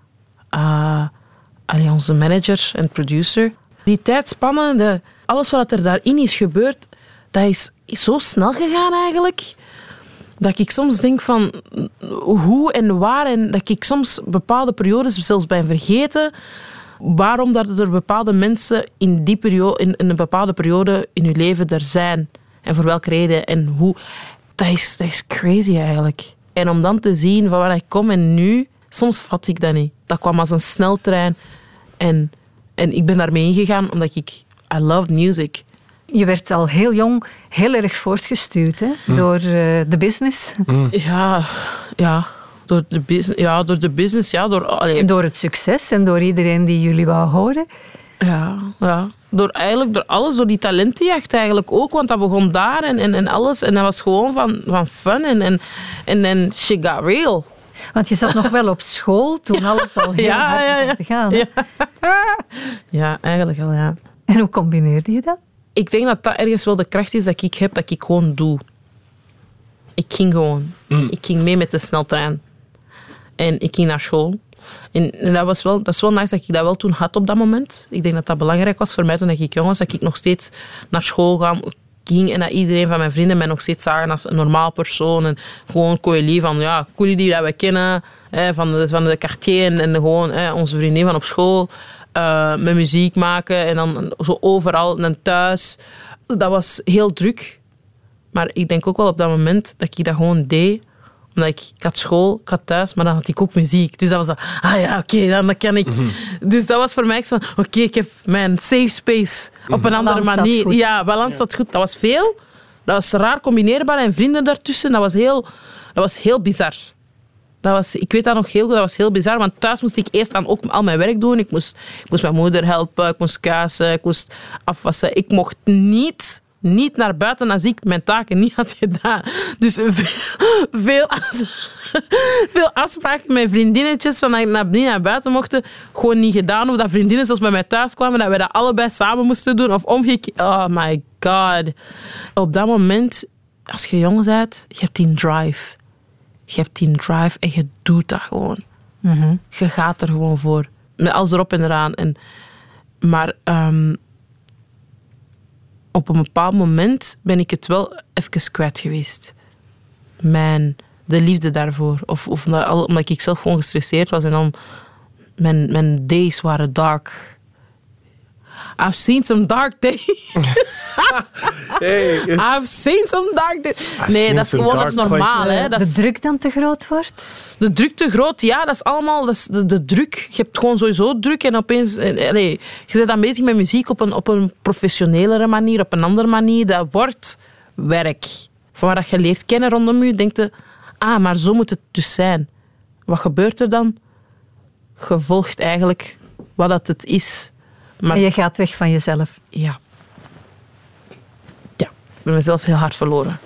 allee, onze manager en producer... Die tijdspannen, de, alles wat er daarin is gebeurd... Dat is, zo snel gegaan eigenlijk... Dat ik soms denk van hoe en waar. En dat ik soms bepaalde periodes zelfs ben vergeten. Waarom dat er bepaalde mensen in, die periode, in, in een bepaalde periode in je leven er zijn. En voor welke reden en hoe. Dat is, dat is crazy eigenlijk. En om dan te zien van waar ik kom en nu, soms vat ik dat niet. Dat kwam als een sneltrein. En, en ik ben daarmee ingegaan omdat ik... I loved music. Je werd al heel jong heel erg voortgestuurd hè? Hm. door eh, de business. Ja, ja. Door de business, ja, door de business, ja, door, allee, Door het succes en door iedereen die jullie wou horen. Ja, ja. Door, eigenlijk, door alles, door die talentenjacht eigenlijk ook, want dat begon daar en, en, en alles. En dat was gewoon van, van fun en, en, en, en shit got real. Want je zat nog wel op school toen alles al heel Ja, hard ja, te gaan. hè? Ja. Ja, eigenlijk wel, ja. En hoe combineerde je dat? Ik denk dat dat ergens wel de kracht is dat ik heb, dat ik gewoon doe. Ik ging gewoon. Ik ging mee met de sneltrein. En ik ging naar school. En, dat, was wel, dat is wel nice dat ik dat wel toen had op dat moment. Ik denk dat dat belangrijk was voor mij toen ik jong was. Dat ik nog steeds naar school ging en dat iedereen van mijn vrienden mij nog steeds zagen als een normaal persoon. En gewoon Coeli van, ja, Coeli die we kennen, hè, van, de, van de quartier en, en gewoon hè, onze vriendin van op school. eh, met muziek maken en dan zo overal en thuis. Dat was heel druk. Maar ik denk ook wel op dat moment dat ik dat gewoon deed. Omdat ik, ik had school, ik had thuis, maar dan had ik ook muziek. Dus dat was dat, ah ja, oké, dan dat kan ik. Dus dat was voor mij echt zo van, oké, ik heb mijn safe space op een andere Balans zat manier. Ja, balans zat goed. Dat was veel. Dat was raar combineerbaar en vrienden daartussen. Dat was heel, dat was heel bizar. Dat was, ik weet dat nog heel goed, dat was heel bizar. Want thuis moest ik eerst dan ook al mijn werk doen. Ik moest, ik moest mijn moeder helpen, ik moest kuisen, ik moest afwassen. Ik mocht niet, niet naar buiten als ik mijn taken niet had gedaan. Dus veel, veel, veel afspraken met vriendinnetjes van dat ik naar- niet naar buiten mochten, gewoon niet gedaan. Of dat vriendinnen zelfs bij mij thuis kwamen, dat wij dat allebei samen moesten doen. Of omgekeerd. Oh my god. Op dat moment, als je jong bent, je hebt die drive. Je hebt die drive en je doet dat gewoon. Je gaat er gewoon voor. Met alles erop en eraan. En, maar ehm, op een bepaald moment ben ik het wel even kwijt geweest. Mijn, de liefde daarvoor. Of, of omdat, omdat ik zelf gewoon gestresseerd was en dan mijn, mijn days waren dark. I've seen some dark days. Hey, I've seen some dark days. Nee, dat is gewoon dat is normaal. Hè. Dat de is, druk dan te groot wordt? de druk te groot, ja, dat is allemaal dat is de, de druk. Je hebt gewoon sowieso druk en opeens... eh, allee, je bent dan bezig met muziek op een, op een professionelere manier, op een andere manier. Dat wordt werk. Van waar dat je leert kennen rondom je, denk je... Ah, maar zo moet het dus zijn. Wat gebeurt er dan? Je volgt eigenlijk wat dat het is. Maar En je gaat weg van jezelf. ja. Ja, ik ben mezelf heel hard verloren.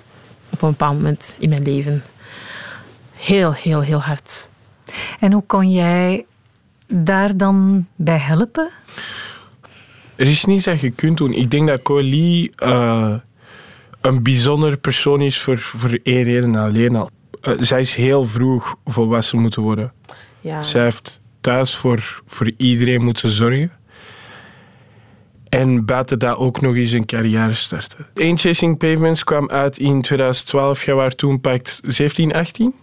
Op een bepaald moment in mijn leven. Heel, heel, heel hard. En hoe kon jij daar dan bij helpen? Er is niets dat je kunt doen. Ik denk dat Colie eh, een bijzonder persoon is voor, voor één reden alleen al. Eh, zij is heel vroeg volwassen moeten worden. Ja. Zij heeft thuis voor, voor iedereen moeten zorgen. En buiten dat ook nog eens een carrière starten. Ain't Chasing Pavements kwam uit in 2012. Jij was toen pakt 17, 18?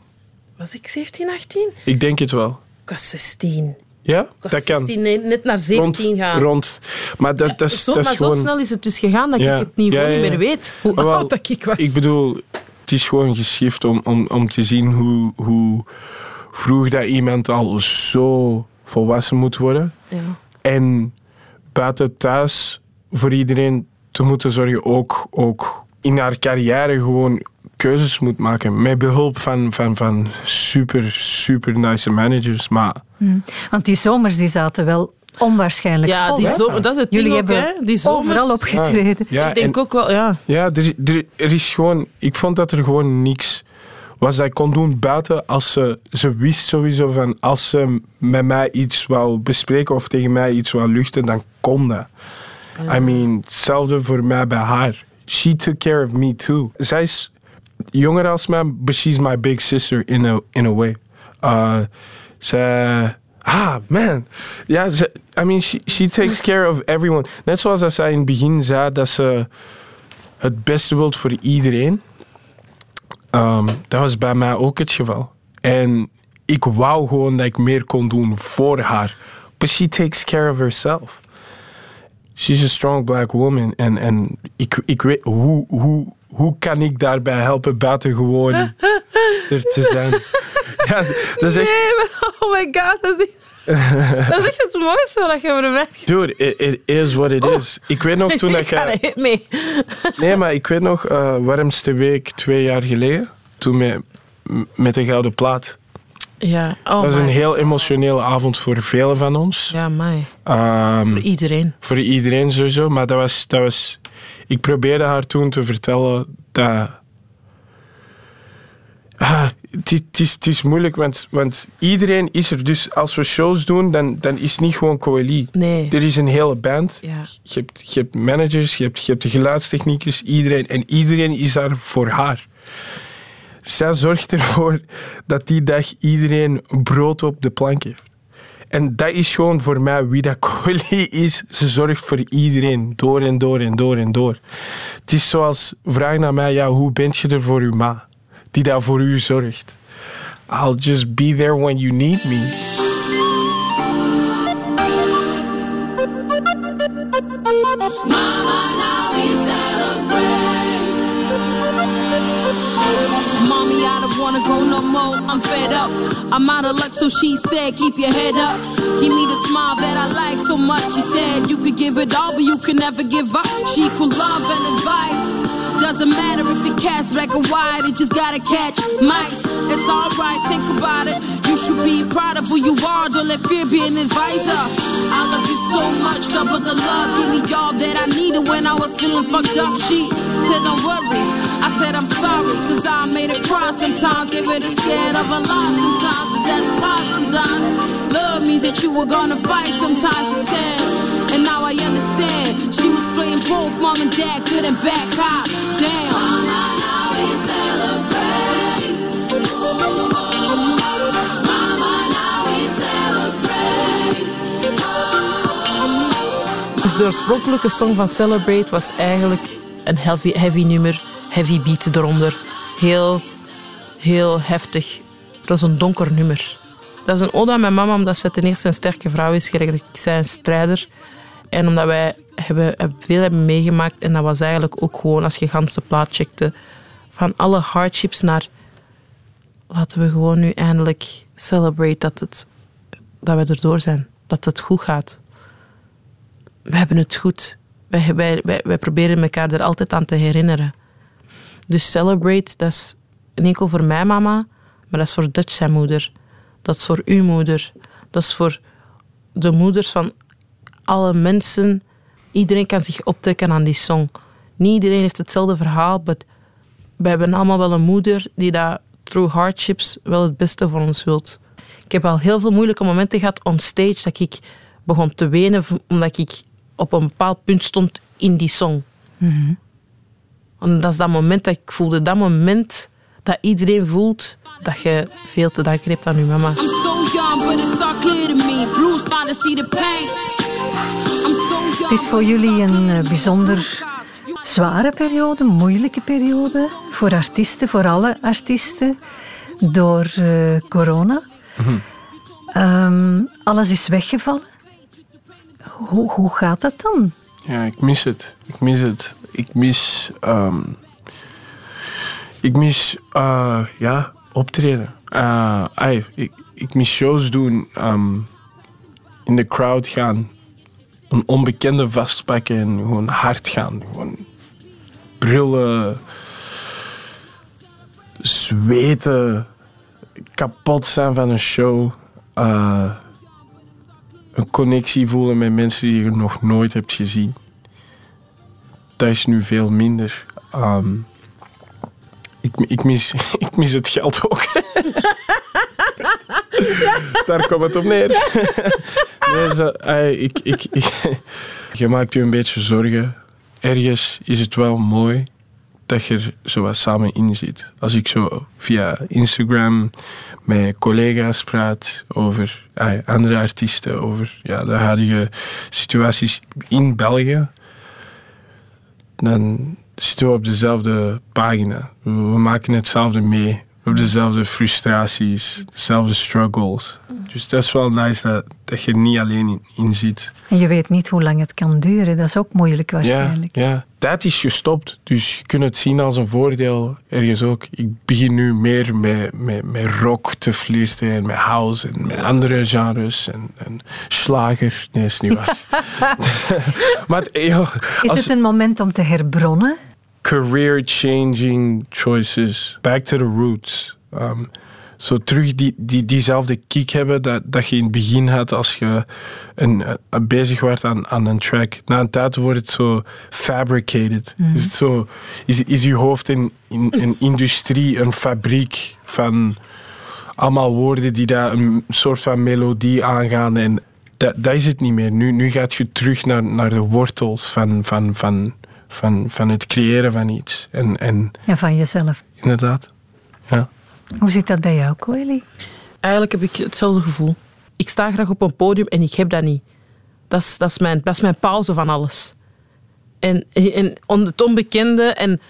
Was ik 17, 18? Ik denk het wel. Ik was 16. Ja? Was dat kan. 16, nee, net naar 17 rond, gaan. rond. Maar dat, dat, is, zo, dat maar is zo snel is het dus gegaan dat Ja. ik het niveau Ja, niet meer weet. Hoe wel, oud dat ik was. Ik bedoel, het is gewoon geschift om, om, om te zien hoe, hoe vroeg dat iemand al zo volwassen moet worden. ja. En buiten thuis voor iedereen te moeten zorgen, ook, ook in haar carrière gewoon keuzes moet maken. Met behulp van, van, van super, super nice managers. Maar Want die zomers die zaten wel onwaarschijnlijk ja, vol. die zomer, dat is het Jullie ding ook, hebben hè. Die zomers, overal opgetreden. ja, ik denk en- ook wel, ja. Ja, er, er, er is gewoon... Ik vond dat er gewoon niks was dat ik kon doen buiten als ze... Ze wist sowieso van als ze met mij iets wou bespreken of tegen mij iets wou luchten, dan kon dat. I mean, hetzelfde voor mij bij haar. She took care of me too. Zij is jonger als mij, but she's my big sister in a, in a way. Uh, zij... Ah, man. Ja, ze, I mean, she, she takes care of everyone. Net zoals dat zij in het begin zei dat ze het beste wilt voor iedereen. Ehm, dat was bij mij ook het geval. En ik wou gewoon dat ik meer kon doen voor haar. But she takes care of herself. She's a strong black woman. En, en ik, ik weet, hoe, hoe, hoe kan ik daarbij helpen buiten gewoon er te zijn? Ja, dat is echt... Nee, maar oh my god, dat is, dat is echt het mooiste wat je voor mij Dude, it, it is what it is. Ik weet nog toen dat Ik ga jij... hit mee. Nee, maar ik weet nog, eh, warmste week twee jaar geleden, toen met, met de Gouden Plaat. Ja, oh dat was een heel emotionele avond voor velen van ons. Ja, mij. Ehm, Voor iedereen. voor iedereen sowieso, maar dat was, dat was... Ik probeerde haar toen te vertellen dat... Ah, het, is- moeilijk, want, want iedereen is er. Dus als we shows doen, dan, dan is het niet gewoon Coeli. Nee. Er is een hele band. Ja. Je hebt, je hebt managers, je hebt, je hebt de geluidstechniekers, iedereen. En iedereen is daar voor haar. Zij zorgt ervoor dat die dag iedereen brood op de plank heeft. En dat is gewoon voor mij wie dat Colie is. Ze zorgt voor iedereen, door en door en door en door. Het is zoals, vraag naar mij, ja, hoe bent je er voor uw ma? Die daar voor u zorgt. I'll just be there when you need me. I'm fed up. I'm out of luck, so she said, keep your head up. Give me the smile that I like so much. She said, you could give it all, but you can never give up. She equal love and advice. Doesn't matter if it cast black or white, it just gotta catch mice. It's alright, think about it. You should be proud of who you are, don't let fear be an advisor. I love you so much, double the love. Give me all that I needed when I was feeling fucked up. She said, Don't worry. I said, I'm sorry, cause I made it cry sometimes. Give it a scared of a lot sometimes, but that's life sometimes. Love means that you were gonna fight sometimes, she said. And now I understand. She was playing both mom and dad, good and bad cop. Damn. Mama, now we celebrate. Now we celebrate. Dus de oorspronkelijke song van Celebrate was eigenlijk een heavy, heavy nummer, heavy beat eronder. Heel, heel heftig. Dat is een donker nummer. Dat is een ode aan mijn mama, omdat ze ten eerste een sterke vrouw is. Ik zei, een strijder. En omdat wij hebben, hebben- veel hebben meegemaakt. En dat was eigenlijk ook gewoon, als je gans de plaat checkte, van alle hardships naar... Laten we gewoon nu eindelijk celebrate dat, het, dat we erdoor zijn. Dat het goed gaat we hebben het goed. Wij, wij, wij, wij proberen elkaar er altijd aan te herinneren. Dus celebrate, dat is niet enkel voor mijn mama, maar dat is voor Dutch zijn moeder. Dat is voor uw moeder. Dat is voor de moeders van alle mensen. Iedereen kan zich optrekken aan die song. Niet iedereen heeft hetzelfde verhaal, maar we hebben allemaal wel een moeder die dat through hardships wel het beste voor ons wilt. Ik heb al heel veel moeilijke momenten gehad on stage dat ik begon te wenen omdat ik op een bepaald punt stond in die song. En dat is dat moment dat ik voelde, dat moment dat iedereen voelt dat je veel te danken hebt aan je mama. I'm so young, but it's all clear to me. Bruce starting to see the pain. I'm so young. Het is voor jullie een eh, bijzonder zware periode, moeilijke periode voor artiesten, voor alle artiesten, door eh, corona. Ehm, alles is weggevallen. Hoe, hoe gaat dat dan? Ja, ik mis het. Ik mis het. Ik mis... ehm, ik mis, eh, ja, optreden. Eh, ai, ik, ik mis shows doen. ehm, in de crowd gaan. Een onbekende vastpakken en gewoon hard gaan. Gewoon brullen. Zweten. Kapot zijn van een show. Eh, een connectie voelen met mensen die je nog nooit hebt gezien. Dat nu veel minder. Ehm, ik, ik, mis, ik mis het geld ook. Daar komt het op neer. nee, zo, ik, ik, je maakt je een beetje zorgen. Ergens is het wel mooi dat je er zo wat samen in zit. Als ik zo via Instagram met collega's praat over andere artiesten, over ja, de huidige situaties in België, dan zitten we op dezelfde pagina. We, maken hetzelfde mee. We hebben dezelfde frustraties, dezelfde struggles. Dus dat is wel nice dat, dat je er niet alleen in, zit. En je weet niet hoe lang het kan duren. Dat is ook moeilijk waarschijnlijk. Ja, ja. Tijd is gestopt, dus je kunt het zien als een voordeel ergens ook. Ik begin nu meer met, met, met rock te flirten en met house en met andere genres en, en slager. Nee, is niet waar. maar het, joh, Is het een moment om te herbronnen? Career-changing choices, back to the roots. Um, zo terug die, die, diezelfde kick hebben dat, dat je in het begin had als je een, eh, bezig werd aan, aan een track. Na een tijd wordt het zo fabricated. Is, het zo, is, is je hoofd in, in een industrie, een fabriek van allemaal woorden die daar een soort van melodie aangaan. En dat, dat is het niet meer. Nu, nu gaat je terug naar, naar de wortels van, van, van, van, van het creëren van iets. En, en Ja, van jezelf. inderdaad, ja. Hoe zit dat bij jou, Coeli? Eigenlijk heb ik hetzelfde gevoel. Ik sta graag op een podium en ik heb dat niet. Dat is, dat is, mijn, dat is mijn pauze van alles. En, en on- het onbekende en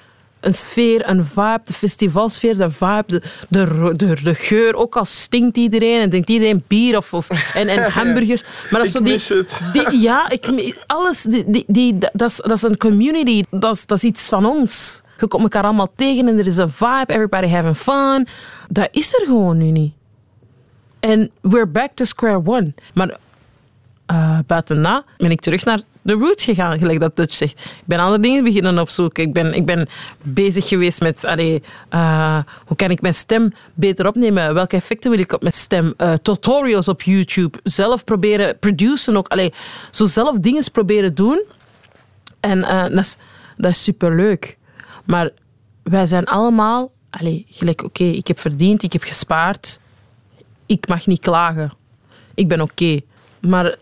een sfeer, een vibe, de festivalsfeer, de vibe, de, de, de, de geur. Ook al stinkt iedereen en denkt iedereen bier of, of, en, en hamburgers. Maar dat is zo die, mis het. die- ja, ik, alles, die, die, die, dat, is, dat is een community. Dat is, dat is iets van ons. Je komt elkaar allemaal tegen en er is een vibe, everybody having fun. Dat is er gewoon nu niet. En we're back to square one. Maar eh buiten dat ben ik terug naar de roots gegaan, gelijk dat Dutch zegt. Ik ben andere dingen beginnen opzoeken. Ik ben, ik ben bezig geweest met allee, uh, hoe kan ik mijn stem beter opnemen? Welke effecten wil ik op mijn stem? Uh, tutorials op YouTube. Zelf proberen produceren ook. Allee, zo zelf dingen proberen doen. En uh, dat, is, superleuk. Maar wij zijn allemaal... Allee, gelijk, oké, ik heb verdiend, ik heb gespaard. Ik mag niet klagen. Ik ben oké. Maar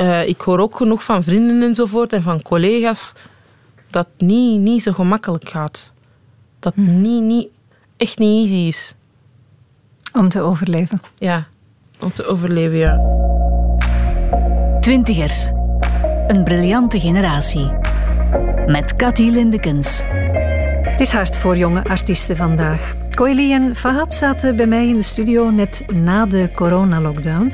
uh, ik hoor ook genoeg van vrienden enzovoort en van collega's dat het niet, niet zo gemakkelijk gaat. Dat het hm. niet, niet, echt niet easy is. Om te overleven. Ja, om te overleven, ja. Twintigers. Een briljante generatie. Met Cathy Lindekens. Het is hard voor jonge artiesten vandaag. Koili en Fahad zaten bij mij in de studio net na de coronalockdown.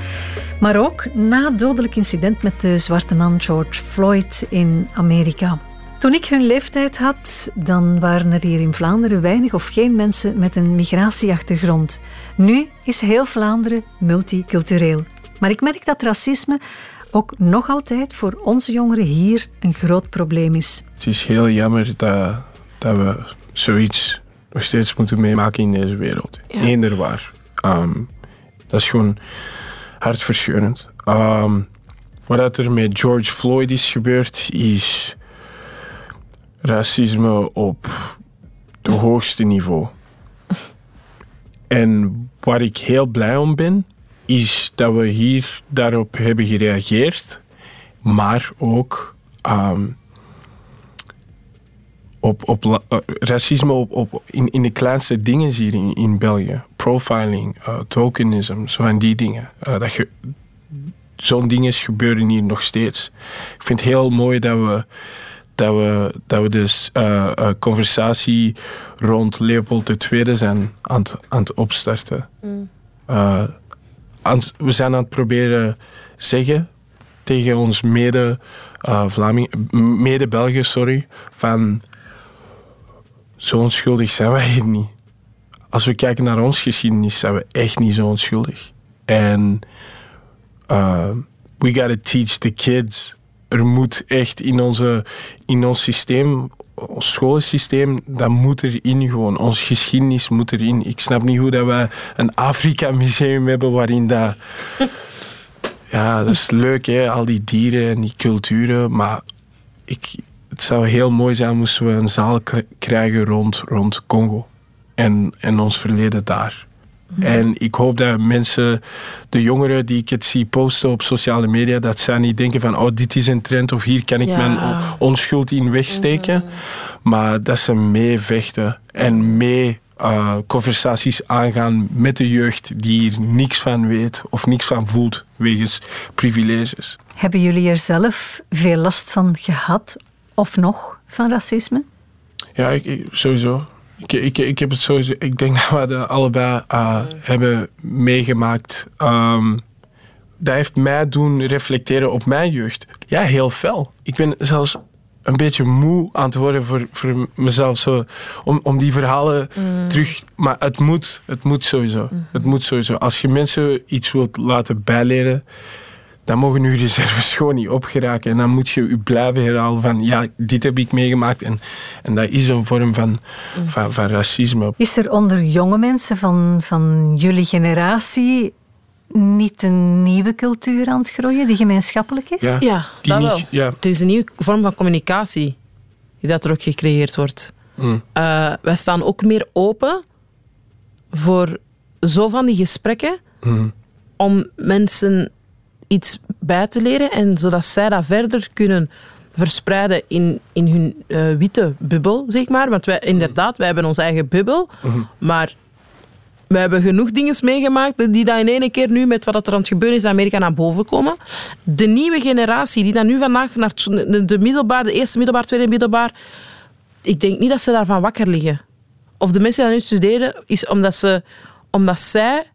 Maar ook na het dodelijk incident met de zwarte man George Floyd in Amerika. Toen ik hun leeftijd had, dan waren er hier in Vlaanderen weinig of geen mensen met een migratieachtergrond. Nu is heel Vlaanderen multicultureel. Maar ik merk dat racisme ook nog altijd voor onze jongeren hier een groot probleem is. Het is heel jammer dat, dat we zoiets nog steeds moeten meemaken in deze wereld. Ja. Eender waar. Um, dat is gewoon hartverscheurend. Um, wat er met George Floyd is gebeurd, is racisme op het hoogste niveau. En waar ik heel blij om ben, is dat we hier daarop hebben gereageerd, maar ook um, op, op uh, racisme op, op, in, in de kleinste dingen hier in, in België. Profiling, uh, tokenism, zo van die dingen. Uh, dat ge, zo'n dingen gebeuren hier nog steeds. Ik vind het heel mooi dat we, dat we, dat we dus conversatie rond Leopold II zijn aan het, aan het opstarten. Mm. Aan, we zijn aan het proberen zeggen tegen ons mede Vlaming, mede Belgen, sorry, van zo onschuldig zijn wij hier niet. Als we kijken naar ons geschiedenis, zijn we echt niet zo onschuldig. En uh, we gotta teach the kids. Er moet echt in, onze, in ons systeem, ons schoolsysteem, dat moet erin gewoon. Onze geschiedenis moet erin. Ik snap niet hoe dat we een Afrika-museum hebben waarin dat... Ja, dat is leuk, hè, al die dieren en die culturen. Maar ik, het zou heel mooi zijn moesten we een zaal krijgen rond, rond Congo en, en ons verleden daar. Mhm. En ik hoop dat mensen, de jongeren die ik het zie posten op sociale media, dat zij niet denken van, oh, dit is een trend of hier kan ik mijn onschuld in wegsteken. Mhm. Maar dat ze meevechten en mee uh, conversaties aangaan met de jeugd die hier niks van weet of niks van voelt wegens privileges. Hebben jullie er zelf veel last van gehad of nog van racisme? Ja, ik, sowieso. Ik, ik, ik heb het sowieso. Ik denk dat we dat allebei uh, hebben meegemaakt. Um, dat heeft mij doen reflecteren op mijn jeugd. Ja, heel fel. Ik ben zelfs een beetje moe aan het worden voor, voor mezelf. Zo, om, om die verhalen mm. terug... Maar het moet, het moet sowieso. Mm. Het moet sowieso. Als je mensen iets wilt laten bijleren dan mogen uw reserves gewoon niet opgeraken. En dan moet je u blijven herhalen van, ja, dit heb ik meegemaakt. En, en dat is een vorm van, mm. van, van racisme. Is er onder jonge mensen van, van jullie generatie niet een nieuwe cultuur aan het groeien die gemeenschappelijk is? Ja, ja dat wel. Ja. Het is een nieuwe vorm van communicatie die dat er ook gecreëerd wordt. Mm. Uh, wij staan ook meer open voor zo van die gesprekken mm. om mensen iets bij te leren en zodat zij dat verder kunnen verspreiden in, in hun uh, witte bubbel, zeg maar. Want wij, inderdaad, wij hebben onze eigen bubbel, mhm. maar we hebben genoeg dingen meegemaakt die dat in één keer nu met wat er aan het gebeuren is in Amerika naar boven komen. De nieuwe generatie die dan nu vandaag naar de middelbaar, de eerste middelbaar, tweede middelbaar, ik denk niet dat ze daarvan wakker liggen. Of de mensen die nu studeren, is omdat, ze, omdat zij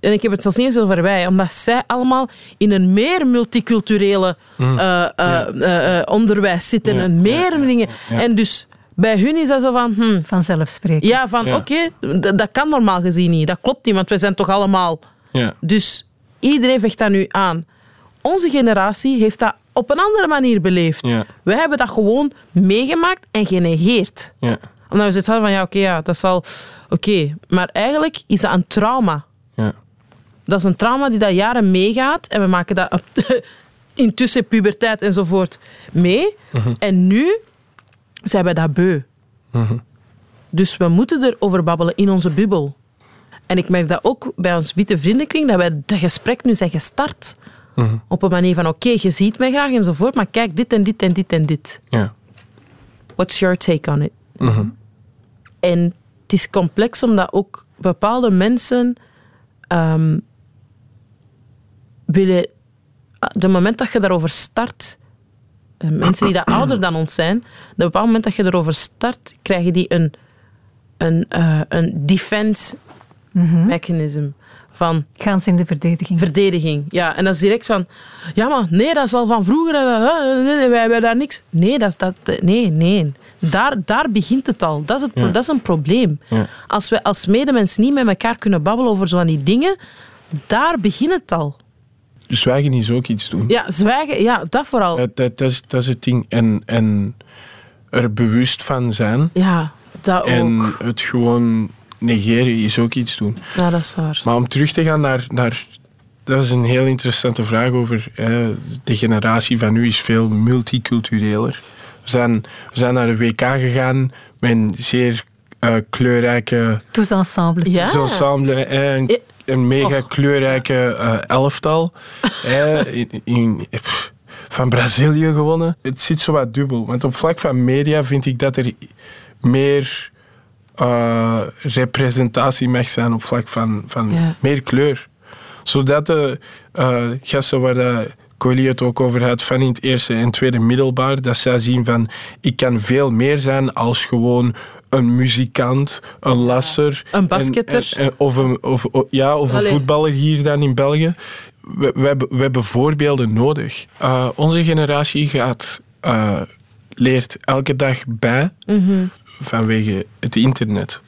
en ik heb het zelfs niet eens over wij, omdat zij allemaal in een meer multiculturele mm. uh, uh, uh, onderwijs zitten ja. en meer dingen. En dus bij hun is dat zo van... Hmm, Vanzelfsprekend. Ja, van oké, dat kan normaal gezien niet. Dat klopt niet, want wij zijn toch allemaal... Dus iedereen vecht dat nu aan. onze generatie heeft dat op een andere manier beleefd. Ja. Wij hebben dat gewoon meegemaakt en genegeerd. Ja. Omdat we hadden van, ja, oké, ja, dat zal... Oké, maar eigenlijk is dat een trauma. Ja. Dat is een trauma die dat jaren meegaat. En we maken dat intussen puberteit enzovoort mee. En nu zijn wij dat beu. Dus we moeten erover babbelen in onze bubbel. En ik merk dat ook bij ons witte vriendenkring, dat wij dat gesprek nu zijn gestart. Op een manier van, oké, je ziet mij graag enzovoort, maar kijk, dit en dit en dit en dit. Ja. What's your take on it? En het is complex omdat ook bepaalde mensen ehm, willen... De moment dat je daarover start, eh, mensen die dat ouder dan ons zijn, op een bepaald moment dat je erover start, krijgen die een, een, eh, een defense mechanism van Gaan ze in de verdediging. verdediging. Ja, en dat is direct van, ja maar nee, dat is al van vroeger, nee, wij hebben daar niks. Nee, dat, dat, nee, nee. Daar, daar begint het al. Dat is, het, Ja. dat is een probleem. Ja. Als we als medemens niet met elkaar kunnen babbelen over zo'n die dingen, daar begint het al. Zwijgen is ook iets doen. Ja, zwijgen, ja, dat vooral. Dat, dat, dat, is, dat is het ding. En, en er bewust van zijn Ja, dat en ook. het gewoon negeren is ook iets doen. Ja, dat is waar. Maar om terug te gaan naar... naar dat is een heel interessante vraag over... Hè, de generatie van nu is veel multicultureler. We zijn, we zijn naar de WK gegaan met een zeer eh, kleurrijke Tous ensemble. Ja. zo'n ensemble, hè, een, mega kleurrijke eh, elftal. in, in- pff, van Brazilië gewonnen. Het zit zo wat dubbel. Want op vlak van media vind ik dat er meer eh, representatie mag zijn op vlak van, van Ja. meer kleur. Zodat de eh, gasten waar dat Colie het ook over had van in het eerste en tweede middelbaar, dat zij zien van ik kan veel meer zijn als gewoon een muzikant, een lasser. Een en- basketter. en- en- of een, of, ja, of een voetballer hier dan in België. We, we, hebben, we hebben voorbeelden nodig. Eh, onze generatie gaat, eh, leert elke dag bij vanwege het internet.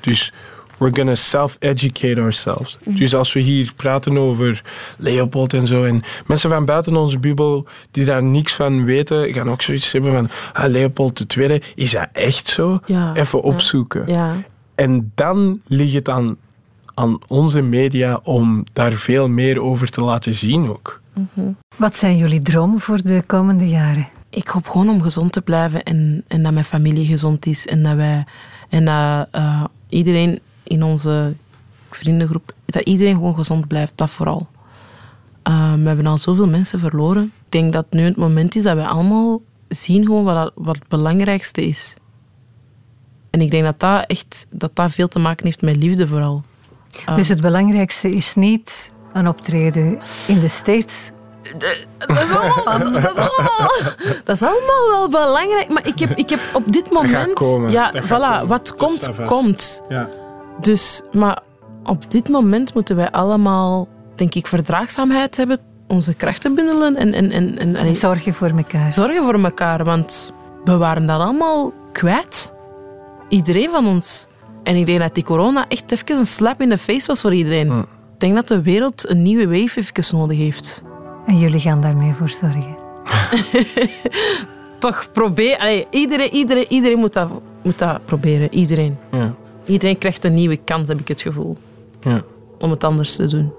Dus we're gonna self-educate ourselves. Dus als we hier praten over Leopold en zo, en mensen van buiten onze bubbel die daar niks van weten, gaan ook zoiets hebben van, ah, Leopold II, is dat echt zo? Ja, Even ja. opzoeken. Ja. En dan ligt het aan, aan onze media om daar veel meer over te laten zien ook. Wat zijn jullie dromen voor de komende jaren? Ik hoop gewoon om gezond te blijven en, en dat mijn familie gezond is en dat wij en dat eh, iedereen in onze vriendengroep, dat iedereen gewoon gezond blijft, dat vooral. Eh, we hebben al zoveel mensen verloren. Ik denk dat nu het moment is dat we allemaal zien gewoon wat, dat- wat het belangrijkste is. En ik denk dat dat echt dat dat veel te maken heeft met liefde vooral. Ah. Dus het belangrijkste is niet een optreden in de States. Dat is allemaal, dat is allemaal wel belangrijk, maar ik heb, ik heb op dit moment... Ja, voilà, wat komt, komt. Ja. Dus, maar op dit moment moeten wij allemaal, denk ik, verdraagzaamheid hebben, onze krachten bundelen en, en, en, en, en Zorgen voor elkaar. zorgen voor elkaar. Want we waren dat allemaal kwijt. Iedereen van ons. En ik denk dat die corona echt even een slap in de face was voor iedereen. Hm. Ik denk dat de wereld een nieuwe wave even nodig heeft. En jullie gaan daarmee voor zorgen. Toch probeer... Allee, iedereen, iedereen, iedereen moet, dat, moet dat proberen. Iedereen. Ja. Iedereen krijgt een nieuwe kans, heb ik het gevoel. Ja. Om het anders te doen.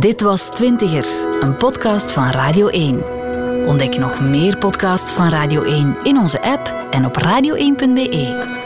Dit was Twintigers, een podcast van Radio 1. Ontdek nog meer podcasts van Radio 1 in onze app en op radio1.be.